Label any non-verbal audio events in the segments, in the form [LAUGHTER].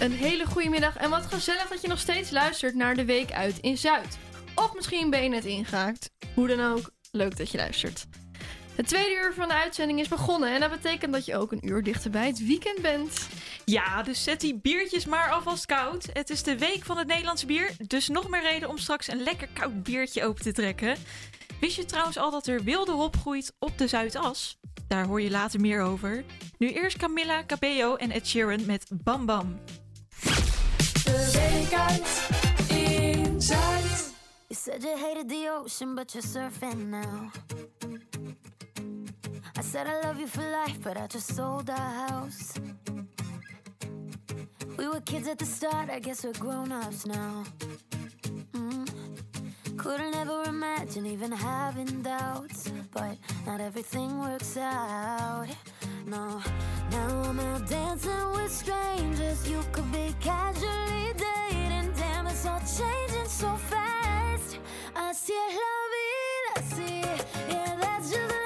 Een hele goede middag en wat gezellig dat je nog steeds luistert naar de Week uit in Zuid. Of misschien ben je net ingehaakt. Hoe dan ook, leuk dat je luistert. Het tweede uur van de uitzending is begonnen en dat betekent dat je ook een uur dichter bij het weekend bent. Ja, dus zet die biertjes maar alvast koud. Het is de week van het Nederlands bier, dus nog meer reden om straks een lekker koud biertje open te trekken. Wist je trouwens al dat er wilde hop groeit op de Zuidas? Daar hoor je later meer over. Nu eerst Camilla Cabello en Ed Sheeran met Bam Bam. You said you hated the ocean, but you're surfing now. I said I love you for life, but I just sold our house. We were kids at the start, I guess we're grown ups now. Mm. Couldn't ever imagine even having doubts, but not everything works out. No, now I'm out dancing with strangers. You could be casually dating. Damn, it's all changing so fast. I see it loving, I see. Yeah, that's just.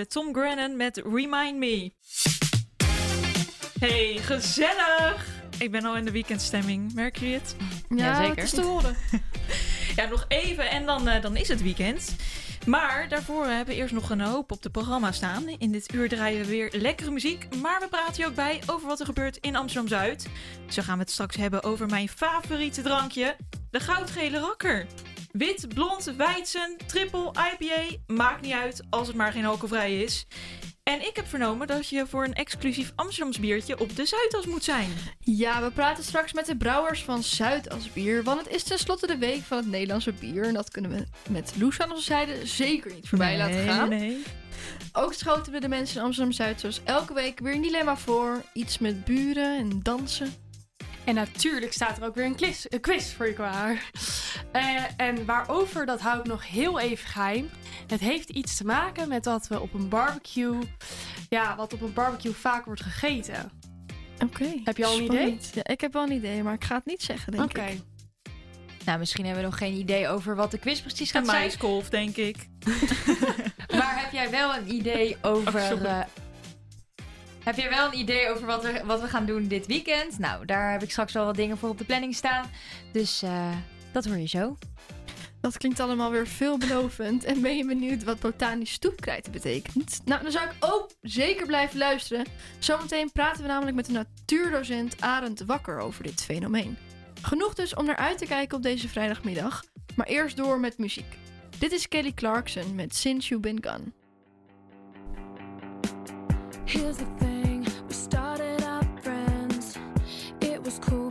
Hoorde Tom Grennan met Remind Me. Hey, gezellig! Ik ben al in de weekendstemming, merk je het? Ja, zeker. het is te horen. [LAUGHS] Ja, nog even en dan, eh, dan is het weekend. Maar daarvoor hebben we eerst nog een hoop op het programma staan. In dit uur draaien we weer lekkere muziek. Maar we praten je ook bij over wat er gebeurt in Amsterdam-Zuid. Zo gaan we het straks hebben over mijn favoriete drankje. De goudgele rakker. Wit, blond, Weizen, triple, IPA. Maakt niet uit als het maar geen alcoholvrij is. En ik heb vernomen dat je voor een exclusief Amsterdams biertje op de Zuidas moet zijn. Ja, we praten straks met de brouwers van Zuidas Bier. Want het is tenslotte de week van het Nederlandse bier. En dat kunnen we met Loes aan onze zijde zeker niet voorbij laten gaan. Nee. Ook schoten we de mensen in Amsterdam-Zuid zoals elke week weer een dilemma voor. Iets met buren en dansen. En natuurlijk staat er ook weer een quiz, een quiz voor je klaar. Eh, en waarover, dat hou ik nog heel even geheim. Het heeft iets te maken met wat we op een barbecue... Ja, wat op een barbecue vaak wordt gegeten. Oké. Heb je al een spannend. Ja, ik heb wel een idee, maar ik ga het niet zeggen, denk Oké. ik. Nou, misschien hebben we nog geen idee over wat de quiz precies Een gaat zijn. maiskolf, denk ik. [LAUGHS] Maar heb jij wel een idee over... Oh, eh, heb jij wel een idee over wat we, wat we gaan doen dit weekend? Nou, daar heb ik straks wel wat dingen voor op de planning staan. Dus eh, dat hoor je zo. Dat klinkt allemaal weer veelbelovend. En ben je benieuwd wat botanisch stoepkrijt betekent? Nou, dan zou ik ook zeker blijven luisteren. Zometeen praten we namelijk met de natuurdocent Arend Wakker over dit fenomeen. Genoeg dus om naar uit te kijken op deze vrijdagmiddag. Maar eerst door met muziek. Dit is Kelly Clarkson met Since You've Been Gone. Here's the thing, was cool,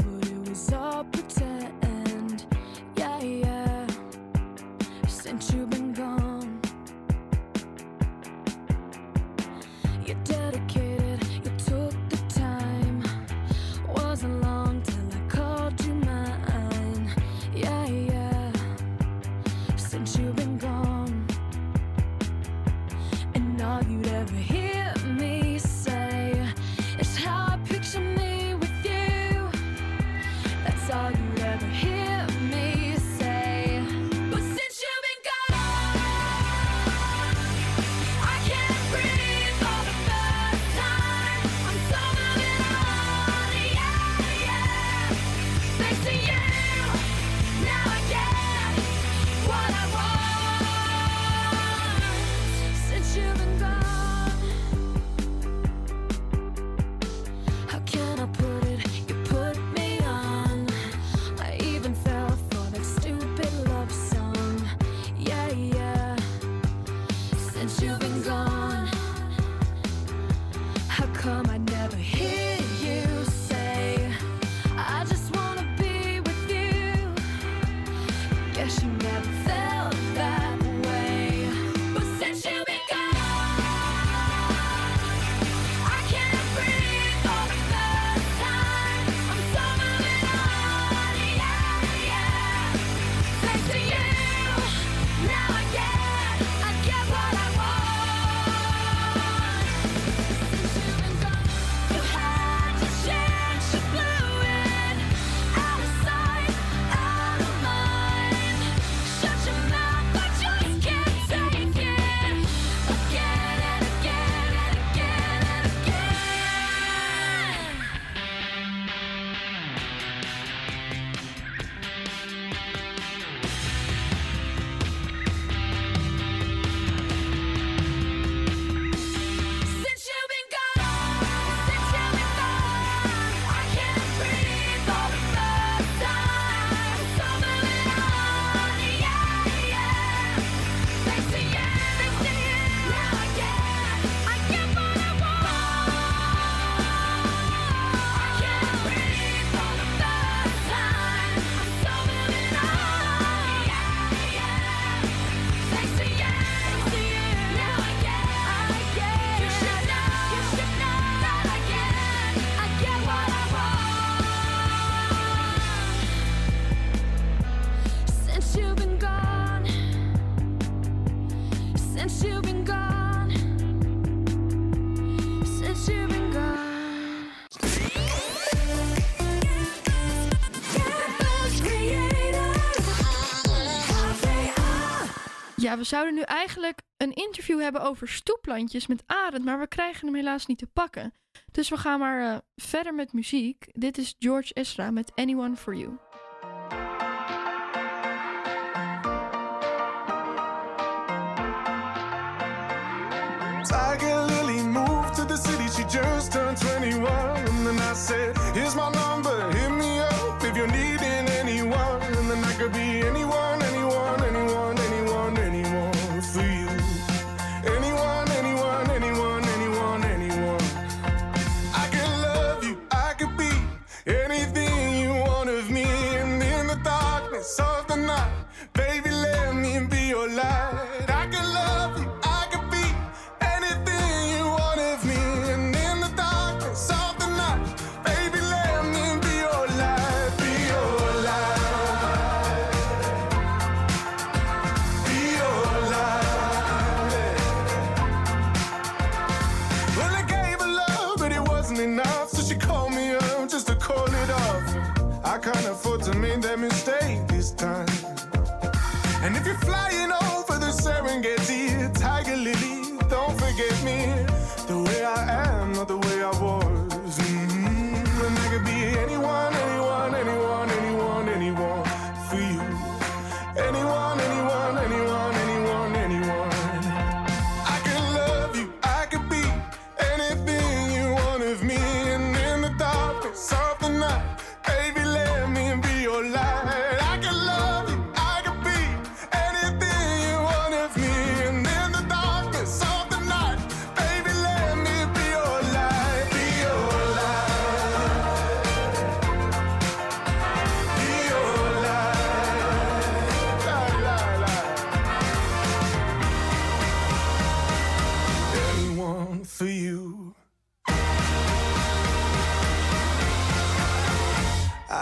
Ja, we zouden nu eigenlijk een interview hebben over stoepplantjes met Arend, maar we krijgen hem helaas niet te pakken. Dus we gaan maar eh, verder met muziek. Dit is George Ezra met Anyone for You.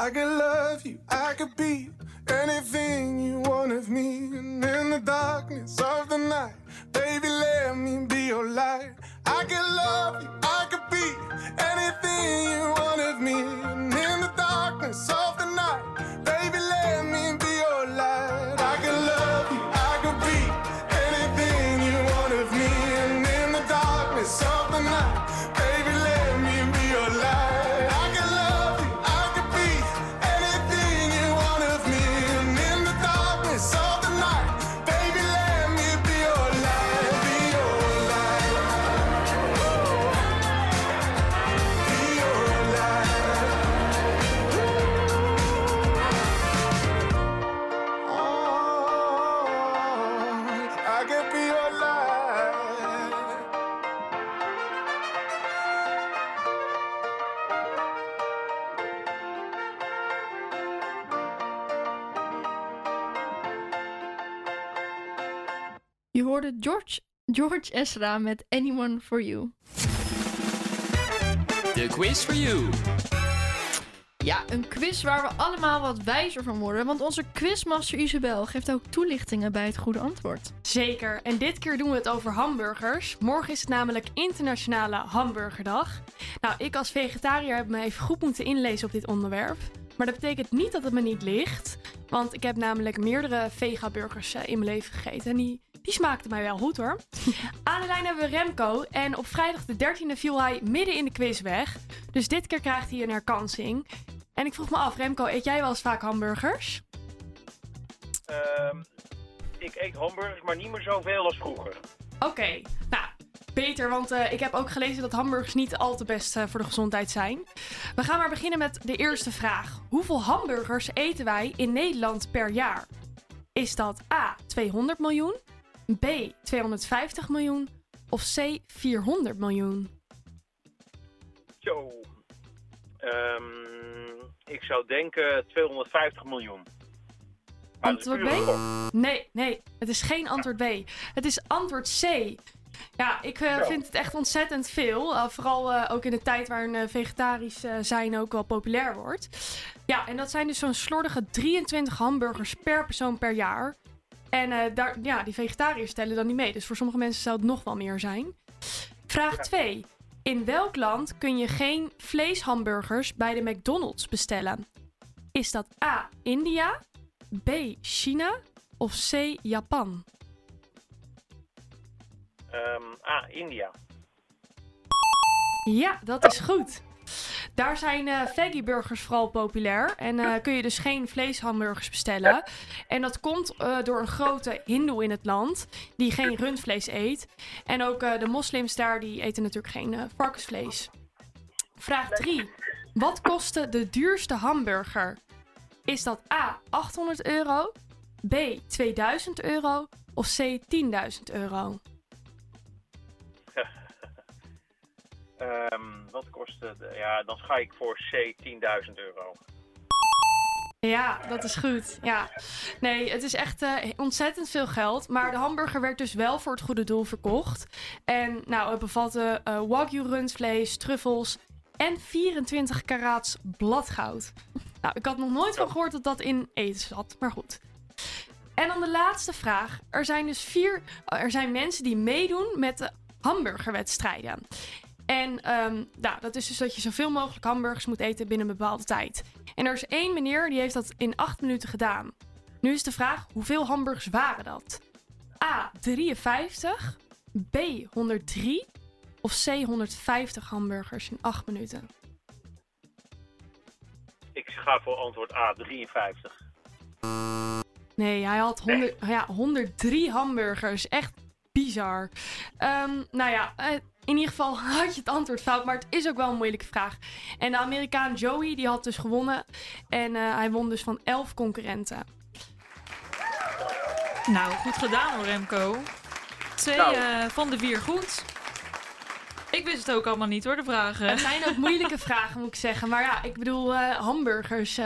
I could love you, I could be anything you want of me. And in the darkness of the night, baby, let me be your light. I could love you, George, George Ezra met Anyone for You. De quiz for you. Ja, een quiz waar we allemaal wat wijzer van worden. Want onze quizmaster Isabel geeft ook toelichtingen bij het goede antwoord. Zeker. En dit keer doen we het over hamburgers. Morgen is het namelijk Internationale Hamburgerdag. Nou, ik als vegetariër heb me even goed moeten inlezen op dit onderwerp. Maar dat betekent niet dat het me niet ligt. Want ik heb namelijk meerdere vegaburgers eh, in mijn leven gegeten. En die, die smaakten mij wel goed hoor. Aan de lijn hebben we Remco. En op vrijdag de 13e viel hij midden in de quiz weg. Dus dit keer krijgt hij een herkansing. En ik vroeg me af, Remco, eet jij wel eens vaak hamburgers? Ehm, ik eet hamburgers, maar niet meer zoveel als vroeger. Oké, nou, beter, want eh, ik heb ook gelezen dat hamburgers niet al te best eh, voor de gezondheid zijn. We gaan maar beginnen met de eerste vraag. Hoeveel hamburgers eten wij in Nederland per jaar? Is dat A, 200 miljoen, B, 250 miljoen of C, 400 miljoen? Zo. Ehm, ik zou denken 250 miljoen. Maar Antwoord B? Nee, nee, het is geen antwoord B. Het is antwoord C. Ja, ik eh, vind het echt ontzettend veel. Uh, vooral uh, ook in de tijd waarin vegetarisch zijn ook wel populair wordt. Ja, en dat zijn dus zo'n slordige 23 hamburgers per persoon per jaar. En uh, daar, ja, die vegetariërs tellen dan niet mee. Dus voor sommige mensen zou het nog wel meer zijn. Vraag 2. In welk land kun je geen vleeshamburgers bij de McDonald's bestellen? Is dat A. India, B. China of C. Japan? Ehm, A. India. Ja, dat is goed. Daar zijn eh veggie burgers vooral populair. En eh, kun je dus geen vleeshamburgers bestellen. En dat komt eh, door een grote hindoe in het land. Die geen rundvlees eet. En ook de moslims daar, die eten natuurlijk geen varkensvlees. Vraag 3. Wat kostte de duurste hamburger? Is dat A. 800 euro? B. 2000 euro? Of C. 10.000 euro? Ehm, wat kostte... De, ja, dan ga ik voor C. 10.000 euro. Ja, dat is goed. Ja. Nee, het is echt eh, ontzettend veel geld. Maar de hamburger werd dus wel voor het goede doel verkocht. En nou, het bevatte eh wagyu rundvlees, truffels en 24 karaats bladgoud. Nou, ik had nog nooit van gehoord dat dat in eten zat, maar goed. En dan de laatste vraag. Er zijn dus vier, er zijn mensen die meedoen met de hamburgerwedstrijden. En ehm, nou, dat is dus dat je zoveel mogelijk hamburgers moet eten binnen een bepaalde tijd. En er is één meneer die heeft dat in 8 minuten gedaan. Nu is de vraag, hoeveel hamburgers waren dat? A. 53, B. 103 of C. 150 hamburgers in 8 minuten? Ik ga voor antwoord A. 53. Nee, hij had 100, ja, 103 hamburgers. Echt bizar. Ehm, nou ja, eh, in ieder geval had je het antwoord fout, maar het is ook wel een moeilijke vraag. En de Amerikaan Joey, die had dus gewonnen. En eh, hij won dus van 11 concurrenten. Nou, goed gedaan hoor, Remco. Twee Nou. eh, van de vier goed. Ik wist het ook allemaal niet hoor, de vragen. Het zijn ook moeilijke [LAUGHS] vragen, moet ik zeggen. Maar ja, ik bedoel, eh, hamburgers,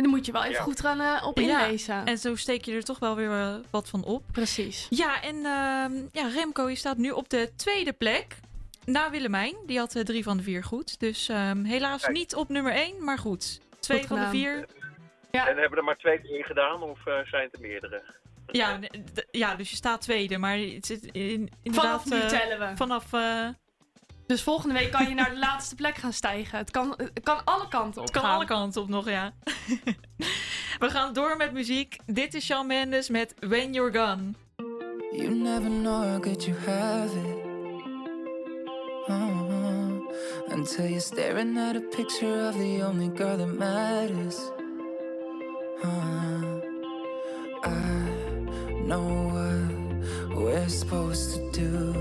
daar moet je wel even Ja. goed gaan eh, op Ja, inlezen. En zo steek je er toch wel weer eh, wat van op. Precies. Ja, en ehm, ja, Remco je staat nu op de tweede plek. Na Willemijn, die had eh, drie van de vier goed. Dus ehm, helaas Kijk. niet op nummer één, maar goed. Twee Goed van de vier. Ja. En hebben er maar twee keer gedaan of zijn het er meerdere? Ja, ja, dus je staat tweede. Maar het zit in, inderdaad... Vanaf nu tellen we. Vanaf... eh, Dus volgende week kan je naar de [LAUGHS] laatste plek gaan stijgen. Het kan, het kan alle kanten op Het kan gaan. alle kanten op nog, ja. [LAUGHS] We gaan door met muziek. Dit is Shawn Mendes met When You're Gone. You never know how good you have it. Oh, until you're staring at a picture of the only girl that matters. Uh, I know what we're supposed to do.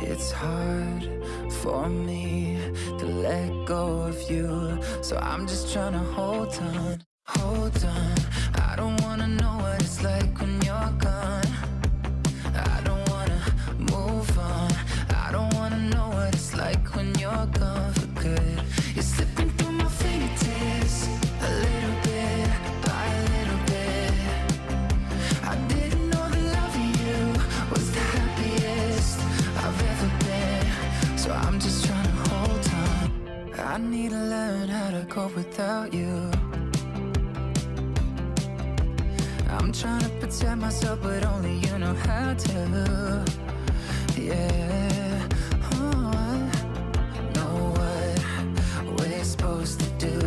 It's hard for me to let go of you. So I'm just trying to hold on, hold on. I don't wanna know what it's like when you're gone. Cope without you. I'm trying to protect myself, but only you know how to. Yeah. Oh, I know what we're supposed to do.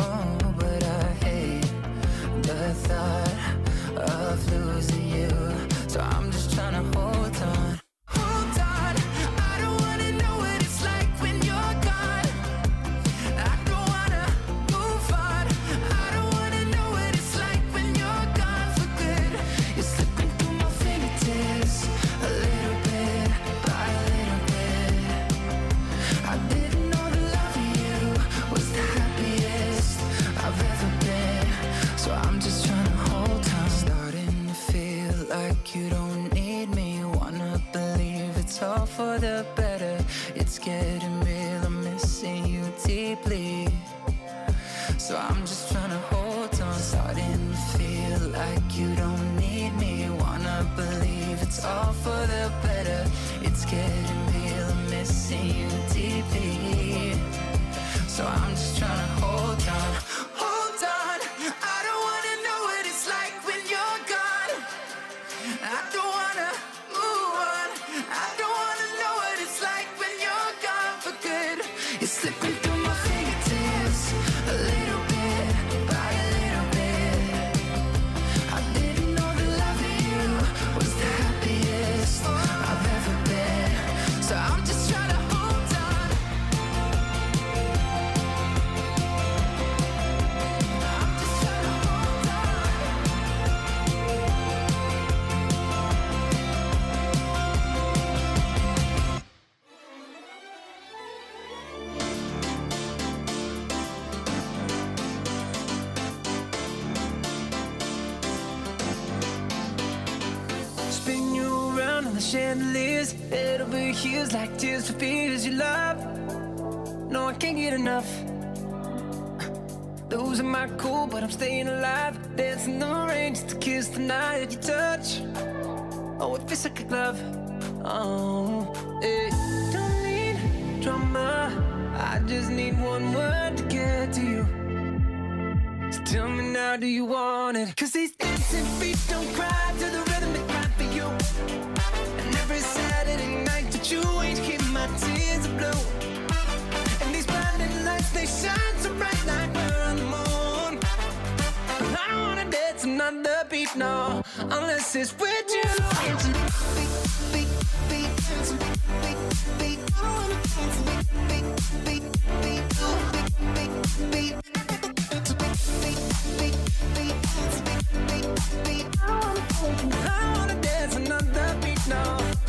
Oh, but I hate the thought of losing you. The better. It's getting real. I'm missing you deeply. So I'm just trying to hold on. Starting to feel like you don't need me. Wanna believe it's all for the better. It's getting real. I'm missing you deeply. So I'm just trying to hold on. Can't get enough. Losing my cool, but I'm staying alive. Dancing the rain just to kiss the night that you touch. Oh, it feels like a glove. Oh, eh. Don't need drama. I just need one word to get to you. So tell me now, do you want it? Cause these dancing feet don't cry to the rhythm they cry no, unless it's with you. I wanna dance another beat,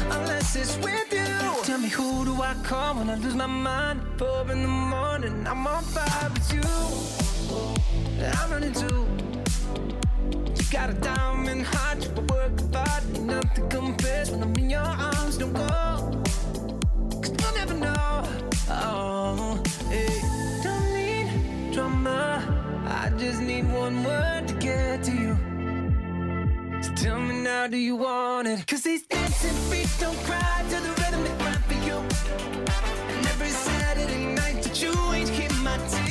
unless it's with you. Tell me who do I call when I lose my mind? Four in the morning, I'm on fire with you. I'm running too. Got a diamond heart, you work. Ain't nothing compares when I'm in your arms. Don't go, cause you'll never know. Oh, hey. Don't need drama. I just need one word to get to you. So tell me now, do you want it? Cause these dancing feet don't cry to the rhythm they cry for you. And every Saturday night that you ain't keep my tears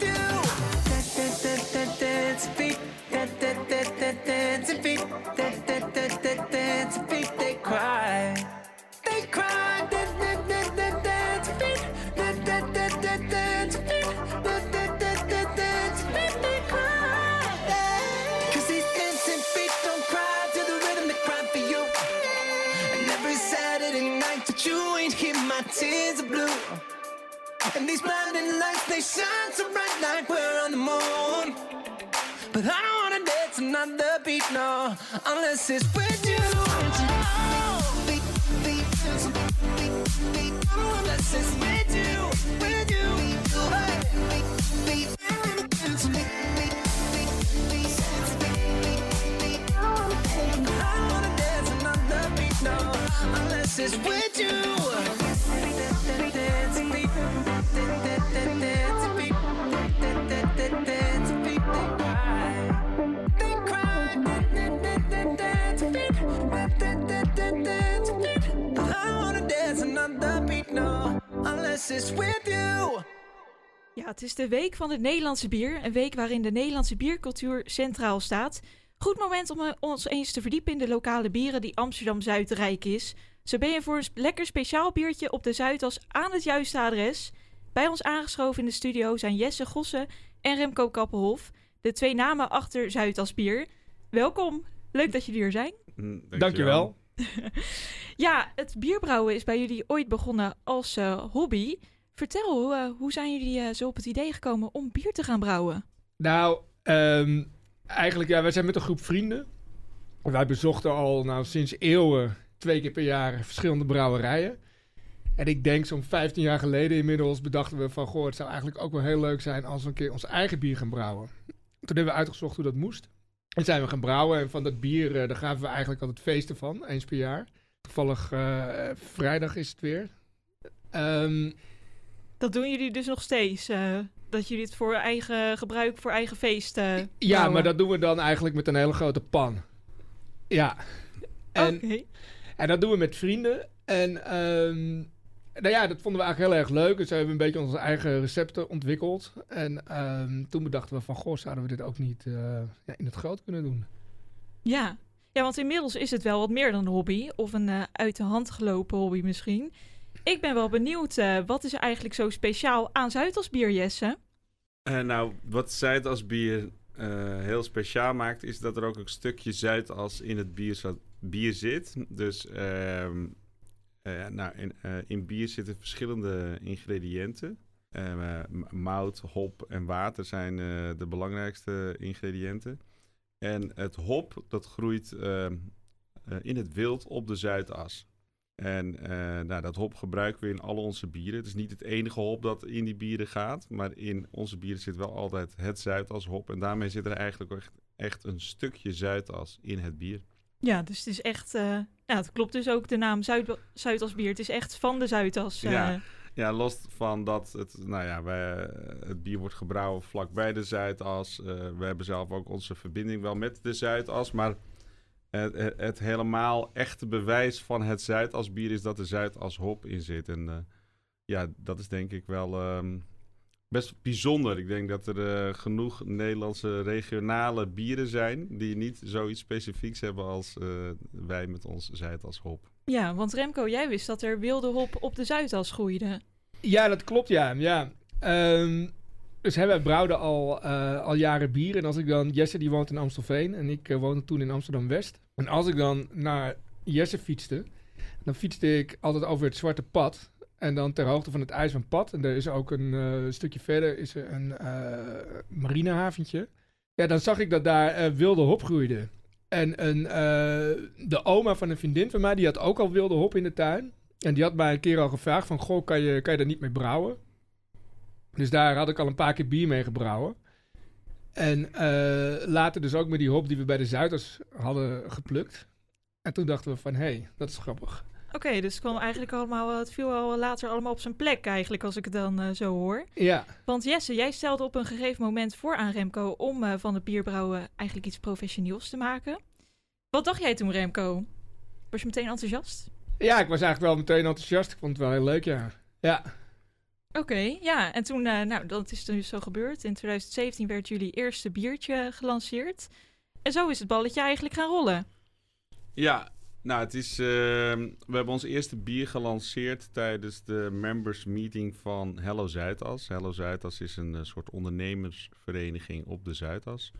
these blinding lights, they shine so bright like we're on the moon. But I don't wanna dance another beat, no, unless it's with you. Unless it's with you, with you. Beat, no, unless it's with you. Ja, het is de week van het Nederlandse bier. Een week waarin de Nederlandse biercultuur centraal staat. Goed moment om eh, ons eens te verdiepen in de lokale bieren die Amsterdam-Zuid rijk is. Zo ben je voor een lekker speciaal biertje op de Zuidas aan het juiste adres. Bij ons aangeschoven in de studio zijn Jesse Gossen en Remco Kappenhof. De twee namen achter Zuidas bier. Welkom, leuk dat jullie er zijn. Mm, Dankjewel. [LAUGHS] Ja, het bierbrouwen is bij jullie ooit begonnen als eh, hobby. Vertel, eh, hoe zijn jullie eh, zo op het idee gekomen om bier te gaan brouwen? Nou, ehm, eigenlijk, ja, wij zijn met een groep vrienden. Wij bezochten al nou, sinds eeuwen twee keer per jaar verschillende brouwerijen. En ik denk zo'n 15 jaar geleden inmiddels bedachten we van... Goh, het zou eigenlijk ook wel heel leuk zijn als we een keer ons eigen bier gaan brouwen. Toen hebben we uitgezocht hoe dat moest. En zijn we gaan brouwen en van dat bier, eh, daar gaven we eigenlijk altijd feesten van, eens per jaar. Toevallig eh, vrijdag is het weer. Ehm, Dat doen jullie dus nog steeds? eh, dat jullie het voor eigen gebruik, voor eigen feest eh Ja, brouwen? maar dat doen we dan eigenlijk met een hele grote pan. Ja. En, Oké. en dat doen we met vrienden. En ehm, nou ja, dat vonden we eigenlijk heel erg leuk. Dus we hebben een beetje onze eigen recepten ontwikkeld. En ehm, toen bedachten we van, goh, zouden we dit ook niet eh, ja, in het groot kunnen doen? Ja. ja, want inmiddels is het wel wat meer dan een hobby. Of een eh, uit de hand gelopen hobby misschien. Ik ben wel benieuwd, eh, wat is er eigenlijk zo speciaal aan Zuidasbier, Jesse? Eh, nou, wat Zuidas bier eh, heel speciaal maakt, is dat er ook een stukje Zuidas in het bier, zat, bier zit. Dus ehm, Eh, nou, in, eh, in bier zitten verschillende ingrediënten. Eh, mout, hop en water zijn de belangrijkste ingrediënten. En het hop, dat groeit eh, eh, in het wild op de Zuidas. En nou, dat hop gebruiken we in al onze bieren. Het is niet het enige hop dat in die bieren gaat. Maar in onze bieren zit wel altijd het Zuidas hop. En daarmee zit er eigenlijk echt, echt een stukje Zuidas in het bier. Ja, dus het is echt... eh, ja, het klopt dus ook de naam Zuid Zuidas bier. Het is echt van de Zuidas. eh. Ja. Ja, los van dat het, nou ja, wij, het bier wordt gebrouwen vlakbij de Zuidas. Eh, we hebben zelf ook onze verbinding wel met de Zuidas. Maar het, het, het helemaal echte bewijs van het Zuidasbier is dat er Zuidas hop in zit. En ja, dat is denk ik wel ehm, best bijzonder. Ik denk dat er eh, genoeg Nederlandse regionale bieren zijn die niet zoiets specifieks hebben als eh, wij met ons Zuidas hop. Ja, want Remco, jij wist dat er wilde hop op de Zuidas groeide. Ja, dat klopt, ja. ja. Ehm, dus hè, wij brouwden al, eh, al jaren bier. En als ik dan... Jesse die woont in Amstelveen en ik woonde toen in Amsterdam-West. En als ik dan naar Jesse fietste, dan fietste ik altijd over het Zwarte Pad. En dan ter hoogte van het ijs van pad. En er is ook een eh, stukje verder is er een eh, marinehaventje. Ja, dan zag ik dat daar eh, wilde hop groeide. En een, de oma van een vriendin van mij, die had ook al wilde hop in de tuin. En die had mij een keer al gevraagd van, goh, kan je, kan je daar niet mee brouwen? Dus daar had ik al een paar keer bier mee gebrouwen. En later dus ook met die hop die we bij de Zuiders hadden geplukt. En toen dachten we van, hé, hey, dat is grappig. Oké, dus het kwam eigenlijk allemaal, het viel al later allemaal op zijn plek eigenlijk, als ik het dan eh, zo hoor. Ja, Want Jesse, jij stelde op een gegeven moment voor aan Remco om eh, van het bierbrouwen eigenlijk iets professioneels te maken. Wat dacht jij toen, Remco? Was je meteen enthousiast? ja ik was eigenlijk wel meteen enthousiast. Ik vond het wel heel leuk, ja. Ja, Oké, ja. En toen, eh, nou, dat is dus zo gebeurd. In 2017 werd jullie eerste biertje gelanceerd. En zo is het balletje eigenlijk gaan rollen. Ja, nou, het is. ehm, we hebben ons eerste bier gelanceerd tijdens de members meeting van Hello Zuidas. Hello Zuidas is een eh, soort ondernemersvereniging op de Zuidas.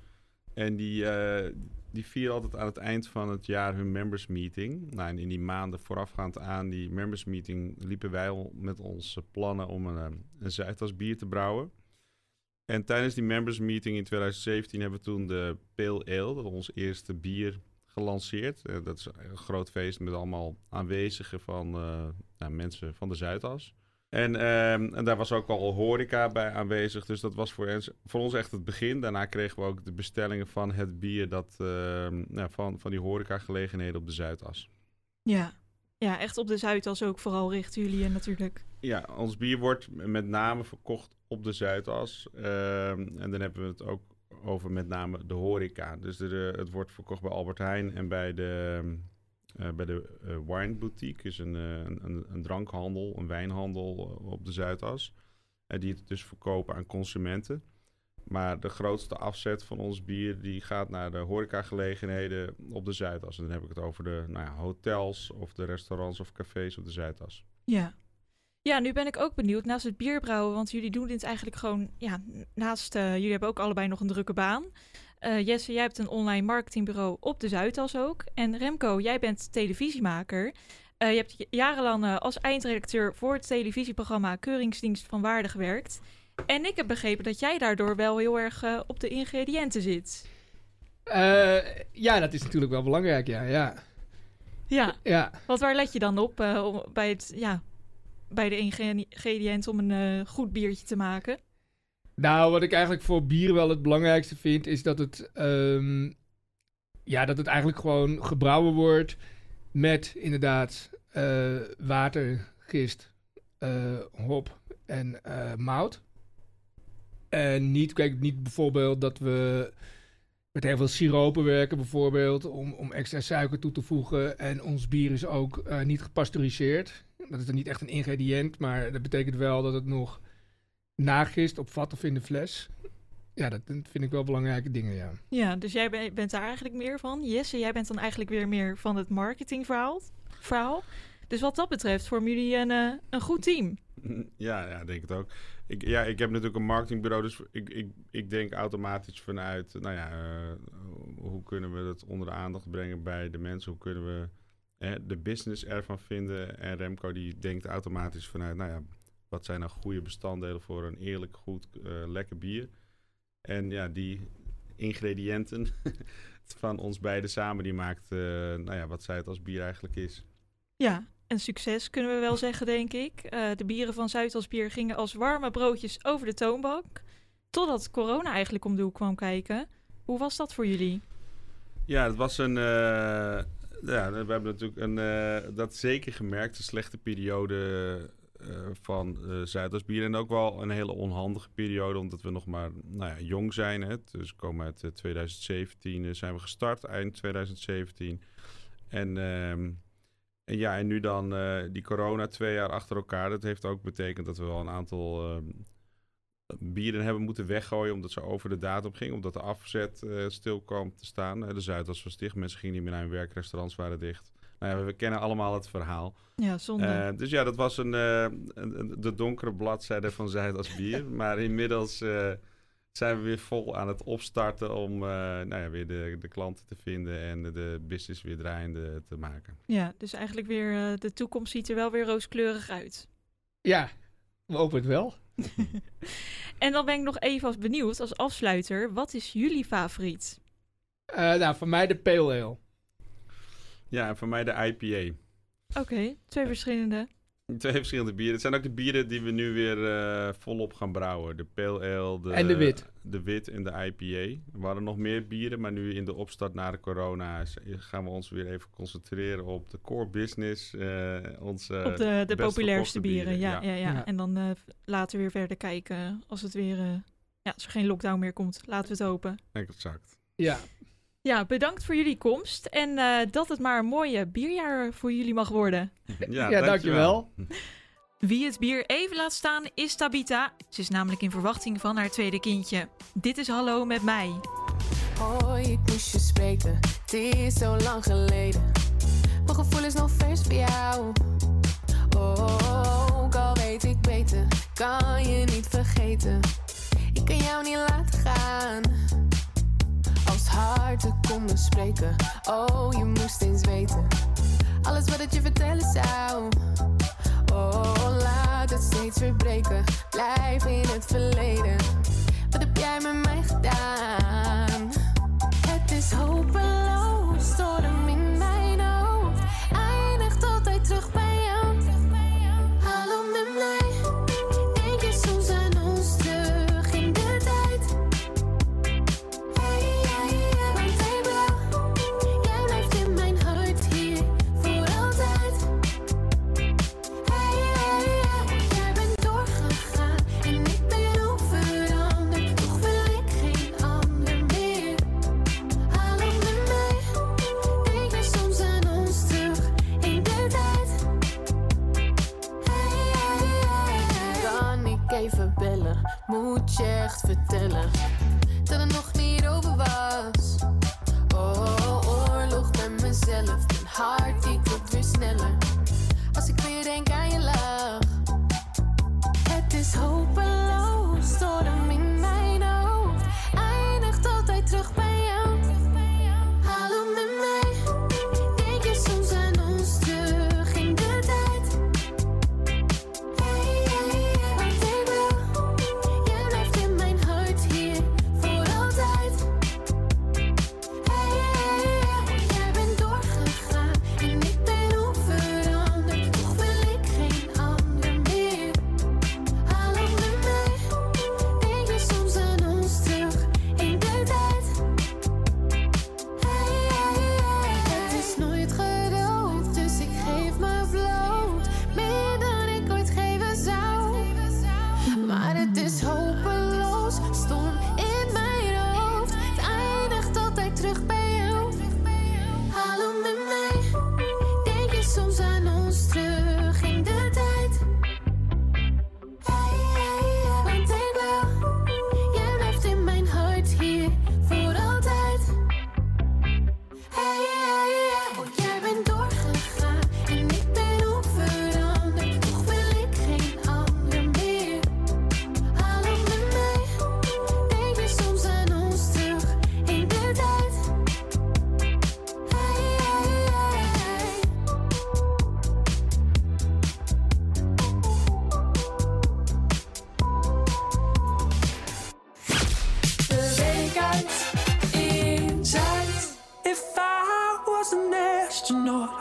En die, eh, die vieren altijd aan het eind van het jaar hun members meeting. Nou, en in die maanden voorafgaand aan die members meeting liepen wij al met onze plannen om een, eh, een Zuidas bier te brouwen. En tijdens die members meeting in 2017 hebben we toen de Pale Ale, ons eerste bier, gelanceerd. Eh, dat is een groot feest met allemaal aanwezigen van eh, nou, mensen van de Zuidas. En, ehm, en daar was ook al horeca bij aanwezig. Dus dat was voor ons, voor ons echt het begin. Daarna kregen we ook de bestellingen van het bier dat, ehm, nou, van, van die horecagelegenheden op de Zuidas. Ja. Ja, echt op de Zuidas ook vooral richten jullie je natuurlijk. Ja, ons bier wordt met name verkocht op de Zuidas. Ehm, en dan hebben we het ook over met name de horeca. Dus de, het wordt verkocht bij Albert Heijn en bij de, eh, bij de eh, Wine Boutique. Dus een, eh, een, een, drankhandel, een wijnhandel eh, op de Zuidas. En die het dus verkopen aan consumenten. Maar de grootste afzet van ons bier die gaat naar de horecagelegenheden op de Zuidas. En dan heb ik het over de nou ja, hotels of de restaurants of cafés op de Zuidas. Ja. Ja, nu ben ik ook benieuwd naast het bierbrouwen, want jullie doen dit eigenlijk gewoon, ja, naast, eh, jullie hebben ook allebei nog een drukke baan. Eh, Jesse, jij hebt een online marketingbureau op de Zuidas ook. En Remco, jij bent televisiemaker. Eh, je hebt jarenlang als eindredacteur voor het televisieprogramma Keuringsdienst van Waarde gewerkt. En ik heb begrepen dat jij daardoor wel heel erg op de ingrediënten zit. Eh, ja dat is natuurlijk wel belangrijk, ja. Ja, Ja, ja. want waar let je dan op bij, het, ja, bij de ingredi- ingrediënten om een eh, goed biertje te maken? Nou, wat ik eigenlijk voor bier wel het belangrijkste vind, is dat het, ehm, ja, dat het eigenlijk gewoon gebrouwen wordt met inderdaad eh, water, gist, eh, hop en mout. En niet, kijk, niet bijvoorbeeld dat we met heel veel siropen werken, bijvoorbeeld, om, om extra suiker toe te voegen. En ons bier is ook niet gepasteuriseerd. Dat is dan niet echt een ingrediënt, maar dat betekent wel dat het nog nagist op vat of in de fles. Ja, dat vind ik wel belangrijke dingen, ja. Ja, dus jij be- bent daar eigenlijk meer van. Jesse, jij bent dan eigenlijk weer meer van het marketingverhaal. Verhaal. Dus wat dat betreft vormen jullie een, eh, een goed team. Ja, ja, denk het ook. Ik, ja, ik heb natuurlijk een marketingbureau, dus ik, ik, ik denk automatisch vanuit, nou ja, eh, hoe kunnen we dat onder de aandacht brengen bij de mensen? Hoe kunnen we de business ervan vinden. En Remco die denkt automatisch vanuit, nou ja, wat zijn nou goede bestanddelen voor een eerlijk, goed, eh, lekker bier. En ja, die ingrediënten [LAUGHS] van ons beiden samen, die maakt, eh, nou ja, wat zij het als bier eigenlijk is. Ja, een succes kunnen we wel zeggen, denk ik. Eh, de bieren van Zuidas Bier gingen als warme broodjes over de toonbank. Totdat corona eigenlijk om de hoek kwam kijken. Hoe was dat voor jullie? Ja, het was een. Ja, we hebben natuurlijk een, eh, dat zeker gemerkt, een slechte periode eh, van eh Zuidersbier. En ook wel een hele onhandige periode, omdat we nog maar nou ja, jong zijn. Hè. Dus komen uit eh, 2017, eh, zijn we gestart, eind 2017. En, ehm, en ja, en nu dan die corona twee jaar achter elkaar. Dat heeft ook betekend dat we wel een aantal ehm, bieren hebben moeten weggooien omdat ze over de datum gingen. Omdat de afzet eh, stil kwam te staan. Eh, de Zuidas was dicht, mensen gingen niet meer naar hun werk, restaurants waren dicht. Nou ja, we kennen allemaal het verhaal. Ja, zonde. Eh, dus ja, dat was een, eh, een- een- de donkere bladzijde van Zuidas [LAUGHS] bier. maar inmiddels eh, zijn we weer vol aan het opstarten om eh, nou ja, weer de, de klanten te vinden en de business weer draaiende te maken. Ja, dus eigenlijk weer de toekomst ziet er wel weer rooskleurig uit. Ja, we hopen het wel. [LAUGHS] En dan ben ik nog even als benieuwd, als afsluiter, wat is jullie favoriet? Eh, nou, voor mij de Pale Ale. Ja, en voor mij de IPA. Oké, twee verschillende. [LAUGHS] Twee verschillende bieren. Het zijn ook de bieren die we nu weer eh, volop gaan brouwen. De Pale Ale. De, En de wit. De wit en de IPA. We hadden nog meer bieren, maar nu in de opstart na de corona gaan we ons weer even concentreren op de core business. eh, onze Op de, de best populairste bieren, ja, ja, ja. Ja. En dan eh, later weer verder kijken als het weer, eh, ja, als er geen lockdown meer komt. Laten we het hopen. Exact. Ja, Ja, bedankt voor jullie komst en eh, dat het maar een mooie bierjaar voor jullie mag worden. [LAUGHS] Ja, Ja, dankjewel. [LAUGHS] Wie het bier even laat staan is Tabita. Ze is namelijk in verwachting van haar tweede kindje. Dit is Hallo met mij. Hoi, ik moest je spreken. Het is zo lang geleden. Mijn gevoel is nog vers voor jou. Oh, ook al weet ik beter, kan je niet vergeten. Ik kan jou niet laten gaan. Als harten konden spreken. Oh, je moest eens weten. Alles wat ik je vertellen zou. Oh, laat het steeds weer breken. Blijf in het verleden. Wat heb jij met mij gedaan? Het is hopeloos, storm in Moet je echt vertellen dat het nog niet over was? Oh, oorlog met mezelf, mijn hart die klopt weer sneller.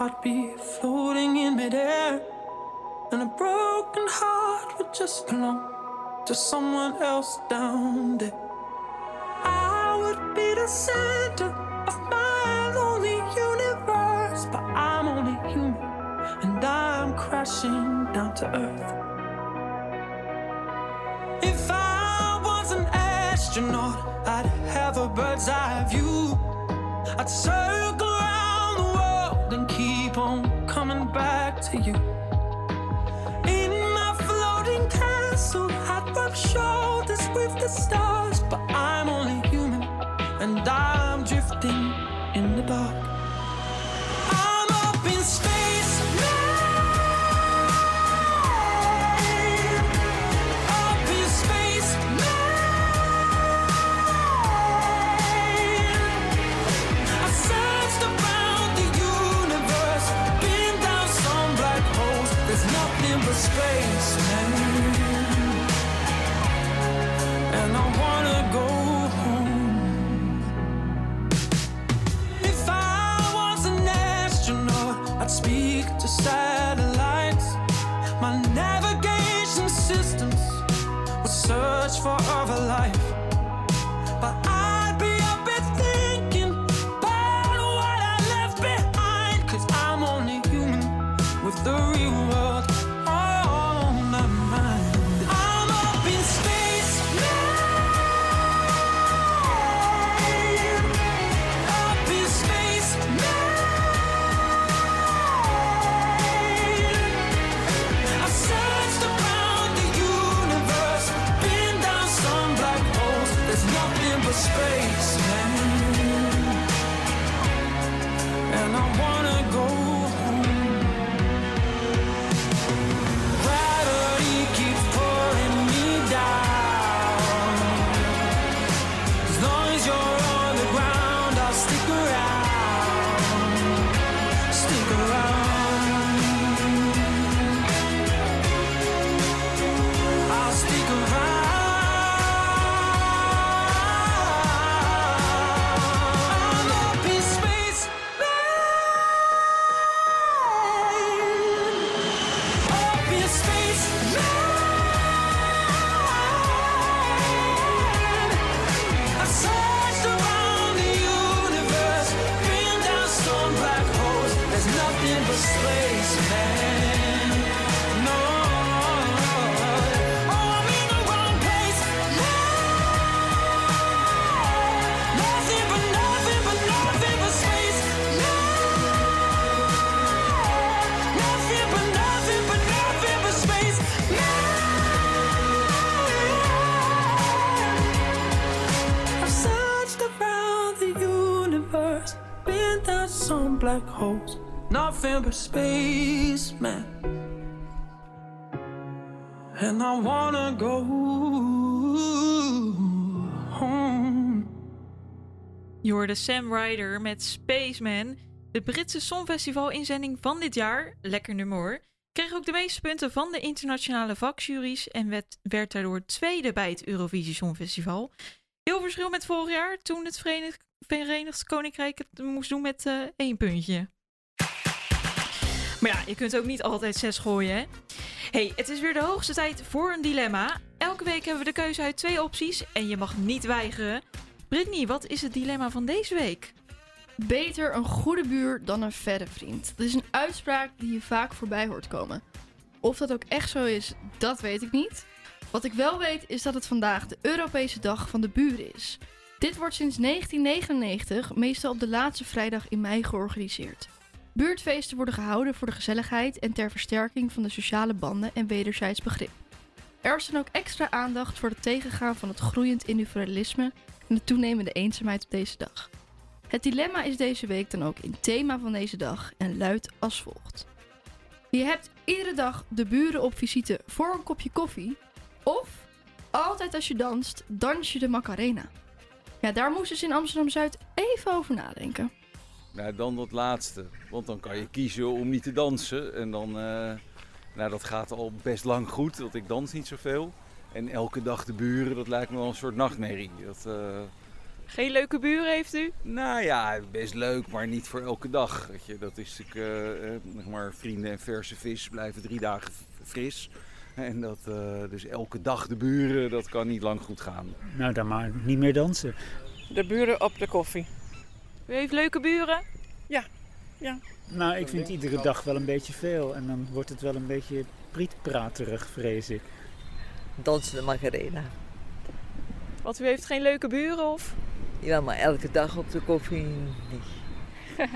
Be floating in midair. And a broken heart would just belong to someone else down there. I would be the center of my lonely universe, but I'm only human and I'm crashing down to earth. If I was an astronaut, I'd have a bird's eye view. I'd circle on coming back to you. In my floating castle, I'd rub shoulders with the stars, but I'm only human and I'm Nothing but space, man. And I wanna go Sam Ryder met Spaceman. De Britse Songfestival-inzending van dit jaar, lekker nummer hoor, kreeg ook de meeste punten van de internationale vakjuries en werd, daardoor tweede bij het Eurovisie Songfestival. Heel verschil met vorig jaar, toen het Verenigd, Verenigd Koninkrijk het moest doen met eh, één puntje. [LAUGHS] Maar ja, je kunt ook niet altijd zes gooien, hè? hey, het is weer de hoogste tijd voor een dilemma. Elke week hebben we de keuze uit twee opties en je mag niet weigeren. Brittany, wat is het dilemma van deze week? Beter een goede buur dan een verre vriend. Dat is een uitspraak die je vaak voorbij hoort komen. Of dat ook echt zo is, dat weet ik niet. Wat ik wel weet is dat het vandaag de Europese Dag van de Buren is. Dit wordt sinds 1999 meestal op de laatste vrijdag in mei georganiseerd. Buurtfeesten worden gehouden voor de gezelligheid en ter versterking van de sociale banden en wederzijds begrip. Er is dan ook extra aandacht voor het tegengaan van het groeiend individualisme en de toenemende eenzaamheid op deze dag. Het dilemma is deze week dan ook in thema van deze dag en luidt als volgt. Je hebt iedere dag de buren op visite voor een kopje koffie. Of altijd als je danst, dans je de Macarena. Ja, daar moesten ze in Amsterdam-Zuid even over nadenken. Nou, dan dat laatste. Want dan kan je kiezen om niet te dansen. En dan, eh, nou dat gaat al best lang goed, want ik dans niet zoveel. En elke dag de buren, dat lijkt me wel een soort nachtmerrie. Dat, eh, Geen leuke buren heeft u? Nou ja, best leuk, maar niet voor elke dag. Weet je. Dat is natuurlijk, eh, eh, zeg maar, vrienden en verse vis blijven drie dagen fris. En dat, eh, dus elke dag de buren, dat kan niet lang goed gaan. Nou, dan maar niet meer dansen. De buren op de koffie. U heeft leuke buren? Ja, ja. Nou, ik vind iedere dag wel een beetje veel. En dan wordt het wel een beetje prietpraterig, vrees ik. Dansen de Macarena. Want u heeft geen leuke buren of? Ja, maar elke dag op de koffie niet. [LAUGHS]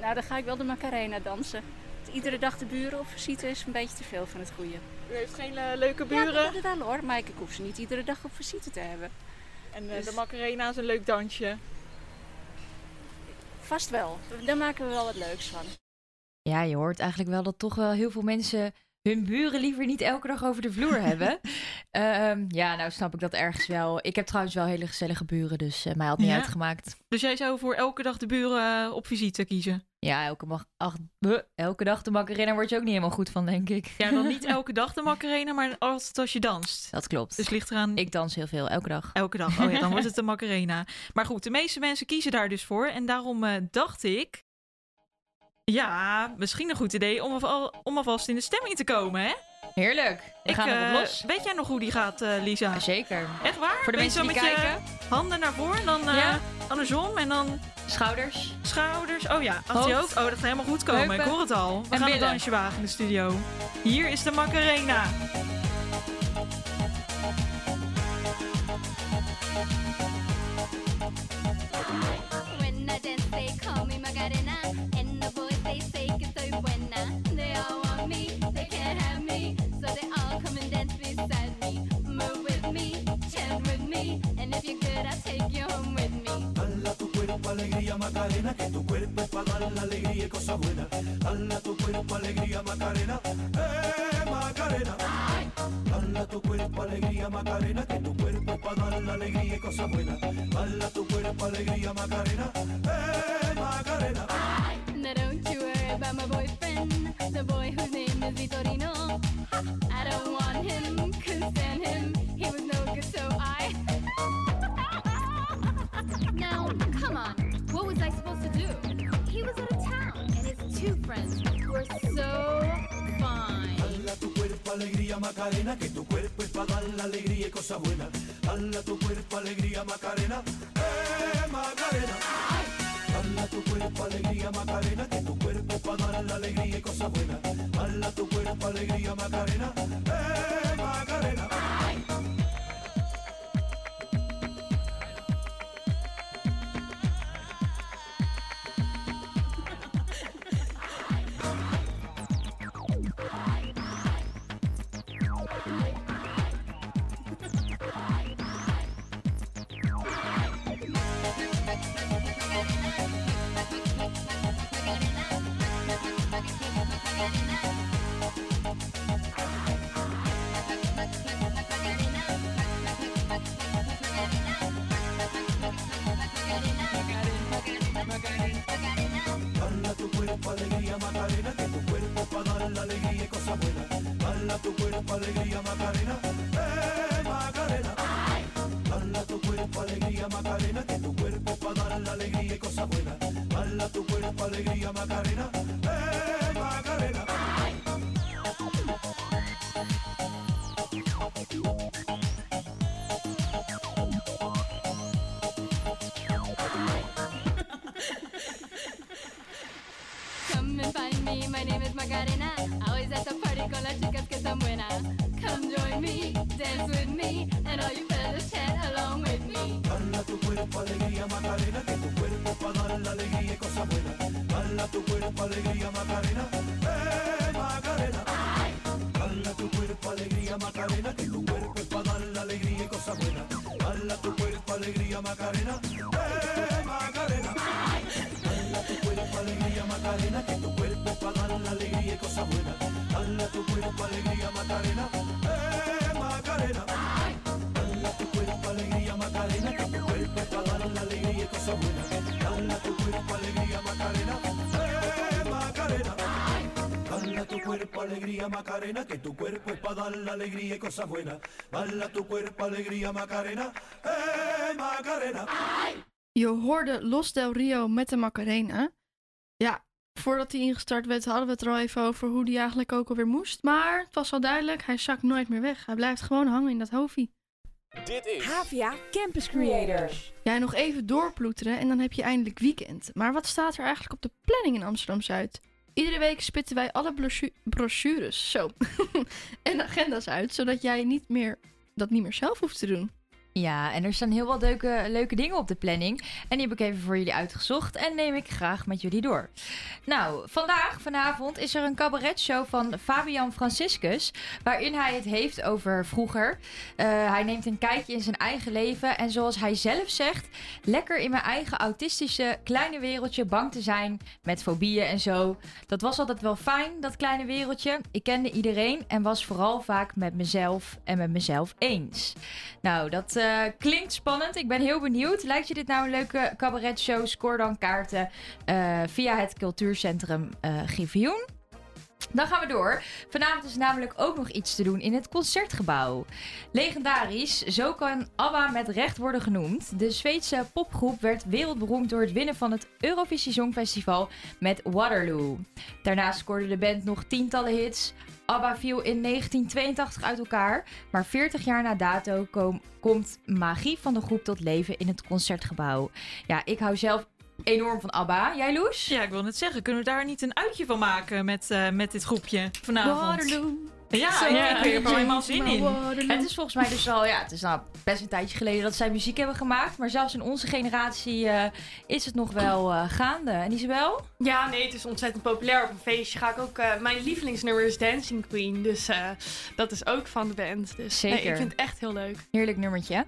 nou, dan ga ik wel de Macarena dansen. Iedere dag de buren op visite is een beetje te veel van het goede. U heeft geen eh, leuke Ja, buren? dat wel hoor, maar ik hoef ze niet iedere dag op visite te hebben. En eh, Dus- de Macarena is een leuk dansje. Vast wel. Daar maken we wel wat leuks van. Ja, je hoort eigenlijk wel dat toch wel heel veel mensen hun buren liever niet elke dag over de vloer hebben. [LAUGHS] Ehm, ja, nou snap ik dat ergens wel. Ik heb trouwens wel hele gezellige buren, dus eh, mij had niet Ja? uitgemaakt. Dus jij zou voor elke dag de buren eh, op visite kiezen? Ja, elke, mag, ach, buh, elke dag de Macarena word je ook niet helemaal goed van, denk ik. Ja, dan niet [LAUGHS] elke dag de Macarena, maar altijd als je danst. Dat klopt. Dus ligt eraan... Ik dans heel veel, elke dag. Elke dag. Oh ja, dan wordt het de [LAUGHS] Macarena. Maar goed, de meeste mensen kiezen daar dus voor. En daarom eh, dacht ik... Ja, misschien een goed idee om, al, om alvast in de stemming te komen, hè? Heerlijk. We Ik, gaan erop los. Weet jij nog hoe die gaat, eh, Lisa? Zeker. Echt waar? Voor de mensen die met kijken. Handen naar voren, dan eh, Ja. andersom en dan... Schouders. Schouders. Oh ja, had ook. Hoofd. Oh, dat gaat helemaal goed komen. Heupen. Ik hoor het al. We En gaan een dansje wagen in de studio. Hier is de Macarena. Dar la alegría y cosas buenas. Dala tu cuerpo alegría Macarena, eh Macarena. Dala tu cuerpo alegría Macarena, que tu cuerpo para dar la alegría y cosas buenas. Dala tu cuerpo alegría Macarena, eh Macarena. Now don't you worry about my boyfriend, the boy whose name is Vitorino. I don't want him, two friends were so fine. Dala tu cuerpo alegría Macarena, que tu cuerpo es para dar la alegría y cosas buenas. Dala tu cuerpo alegría Macarena, eh Macarena. Dala tu cuerpo alegría Macarena, que tu cuerpo para dar la alegría y cosas buenas. Dala tu cuerpo alegría Macarena, me, alegría Macarena, que tu cuerpo es para dar la alegría y cosas buenas. Bala tu cuerpo alegría Macarena, eh Macarena. Je hoorde Los Del Rio met de Macarena. Ja, voordat hij ingestart werd, hadden we het er al even over hoe die eigenlijk ook alweer moest. Maar het was al duidelijk, hij zakt nooit meer weg. Hij blijft gewoon hangen in dat hoofdie. Dit is HVA Campus Creators. Ja, nog even doorploeteren en dan heb je eindelijk weekend. Maar wat staat er eigenlijk op de planning in Amsterdam-Zuid? Iedere week spitten wij alle brochu- brochures zo. [LAUGHS] en agenda's uit, zodat jij niet meer, dat niet meer zelf hoeft te doen. Ja, en er staan heel wat leuke, leuke dingen op de planning. En die heb ik even voor jullie uitgezocht en neem ik graag met jullie door. Nou, vandaag, vanavond, is er een cabaretshow van Fabian Franciscus. Waarin hij het heeft over vroeger. Eh, hij neemt een kijkje in zijn eigen leven. En zoals hij zelf zegt, lekker in mijn eigen autistische kleine wereldje bang te zijn. Met fobieën en zo. Dat was altijd wel fijn, dat kleine wereldje. Ik kende iedereen en was vooral vaak met mezelf en met mezelf eens. Nou, dat eh, klinkt spannend. Ik ben heel benieuwd. Lijkt je dit nou een leuke cabaretshow? Scoor dan kaarten eh, via het cultuurcentrum eh Griffioen. Dan gaan we door. Vanavond is namelijk ook nog iets te doen in het concertgebouw. Legendarisch, zo kan ABBA met recht worden genoemd. De Zweedse popgroep werd wereldberoemd door het winnen van het Eurovisie Songfestival met Waterloo. Daarnaast scoorde de band nog tientallen hits. ABBA viel in 1982 uit elkaar, maar 40 jaar na dato kom- komt magie van de groep tot leven in het concertgebouw. Ja, ik hou zelf enorm van ABBA. Jij, Loes? Ja, ik wil net zeggen, kunnen we daar niet een uitje van maken met, eh, met dit groepje vanavond? Waterloo. Ja, Zo ik, ik heb er helemaal zin in. Het is volgens mij dus al, ja, het is nou best een tijdje geleden dat zij muziek hebben gemaakt. Maar zelfs in onze generatie eh, is het nog wel eh, gaande. En Isabel? Ja, nee, het is ontzettend populair. Op een feestje ga ik ook... eh, mijn lievelingsnummer is Dancing Queen. Dus eh, dat is ook van de band. Dus nee, Zeker. ik vind het echt heel leuk. Heerlijk nummertje.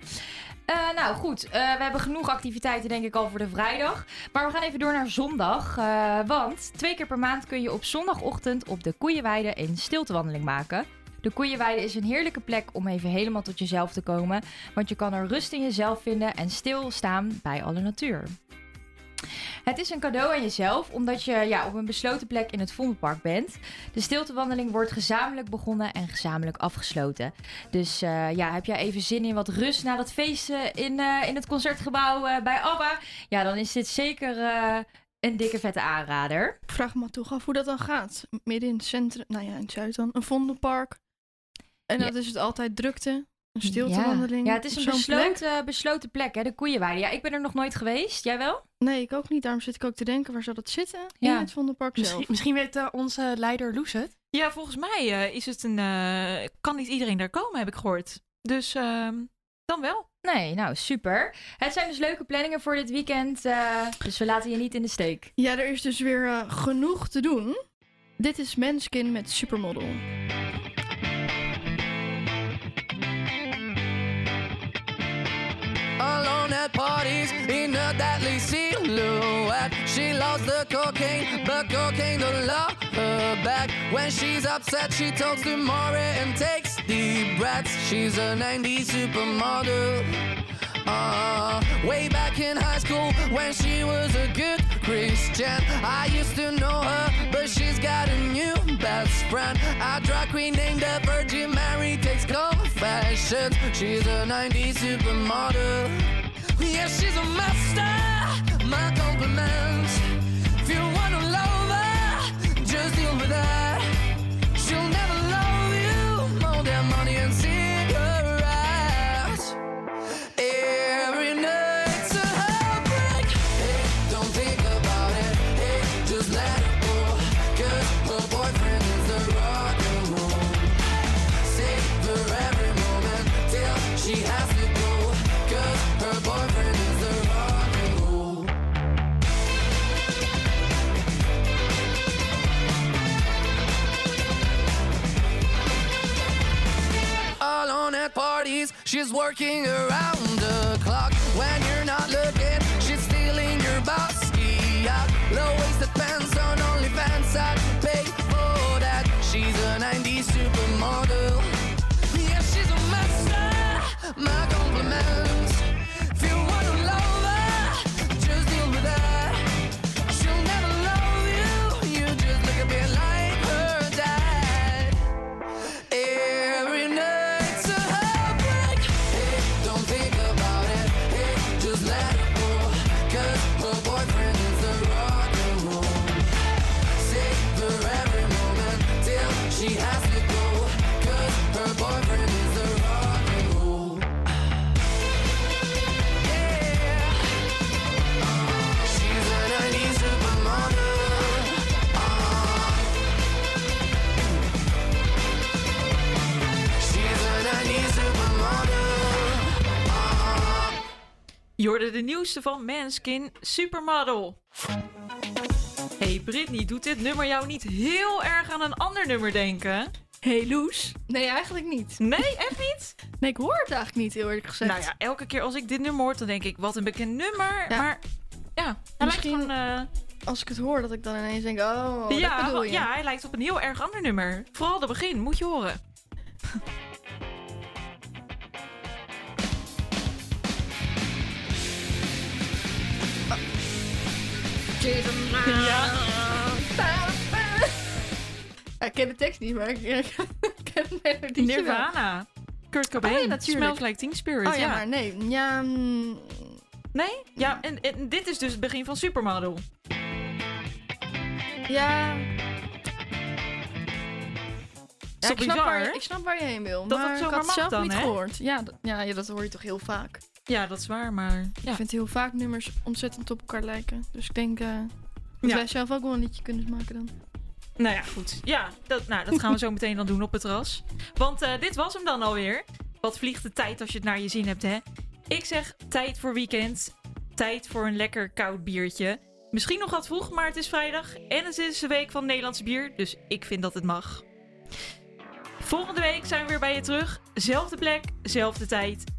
Eh, nou goed, eh, we hebben genoeg activiteiten denk ik al voor de vrijdag. Maar we gaan even door naar zondag. eh, want twee keer per maand kun je op zondagochtend op de Koeienweide een stiltewandeling maken. De Koeienweide is een heerlijke plek om even helemaal tot jezelf te komen. Want je kan er rust in jezelf vinden en stilstaan bij alle natuur. Het is een cadeau aan jezelf, omdat je ja, op een besloten plek in het Vondelpark bent. De stiltewandeling wordt gezamenlijk begonnen en gezamenlijk afgesloten. Dus eh, ja, heb jij even zin in wat rust na dat feest eh, in, eh, in het concertgebouw bij ABBA? Ja, dan is dit zeker een dikke vette aanrader. Ik vraag me toch af hoe dat dan gaat. Midden in het centrum, nou ja, in het zuid dan, een vondelpark. En dat is het altijd drukte, een stiltewandeling. Ja, ja het is een zo'n plek. besloten, besloten plek, hè, de Koeienweide. Ja, ik ben er nog nooit geweest. Jij wel? Nee, ik ook niet. Daarom zit ik ook te denken, waar zou dat zitten? Ja. In het vondelpark zelf. Misschien, misschien weet eh, onze leider Loes het. Ja, volgens mij eh, is het een, eh, kan niet iedereen daar komen, heb ik gehoord. Dus ehm, dan wel. Nee, nou super. Het zijn dus leuke planningen voor dit weekend. eh, dus we laten je niet in de steek. Ja, er is dus weer eh, genoeg te doen. Dit is Manskin met Supermodel. At parties in a deadly silhouette. She loves the cocaine, but cocaine don't love her back. When she's upset, she talks to Maury and takes deep breaths. She's a 90s supermodel. Uh, way back in high school when she was a good Christian. I used to know her, but she's got a new best friend. A drag queen named the Virgin Mary takes confessions. She's a 90s supermodel. Yeah, she's a master. My. If you wanna love her, just deal with her. Parties. She's working around the clock when you're not looking. She's stealing your bossy out. Low waisted pants on OnlyFans. I'd pay for that. She's a 90s supermodel. Yeah, she's a master. My compliments. Je hoorde de nieuwste van Manskin, Supermodel. Hey Britney, doet dit nummer jou niet heel erg aan een ander nummer denken? Hey Loes? Nee, eigenlijk niet. Nee, echt niet? Nee, ik hoor het eigenlijk niet, heel eerlijk gezegd. Nou ja, elke keer als ik dit nummer hoor, dan denk ik, wat een bekend nummer. Ja. Maar ja, hij Misschien lijkt gewoon... eh, Als ik het hoor, dat ik dan ineens denk, oh, dat ja, bedoel je. ja, hij lijkt op een heel erg ander nummer. Vooral de begin, moet je horen. Ja. Ja, ik ken de tekst niet, maar ik, ik ken het melodietje wel. Nirvana. Kurt Cobain. Oh ja, natuurlijk. Smells Like Teen Spirit. Oh ja, ja. maar nee. Ja, mm, Nee? Ja, en, en dit is dus het begin van Supermodel. ja. Ik, snap bizar? waar, ik snap waar je heen wil. Dat maar het ik had het mag zelf dan, niet hè? gehoord. Ja, dat- ja, ja, dat hoor je toch heel vaak. Ja, dat is waar, maar... Ik Ja. vind heel vaak nummers ontzettend op elkaar lijken. Dus ik denk dat Ja. wij zelf ook wel een liedje kunnen maken dan. Nou ja, goed. Ja, dat, nou, dat gaan we zo meteen dan doen op het terras. Want eh, dit was hem dan alweer. Wat vliegt de tijd als je het naar je zin hebt, hè? Ik zeg tijd voor weekend. Tijd voor een lekker koud biertje. Misschien nog wat vroeg, maar het is vrijdag. En het is de week van Nederlands bier. Dus ik vind dat het mag. Volgende week zijn we weer bij je terug. Zelfde plek, zelfde tijd.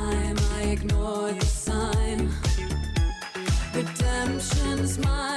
time I ignore the sign. Redemption's mine.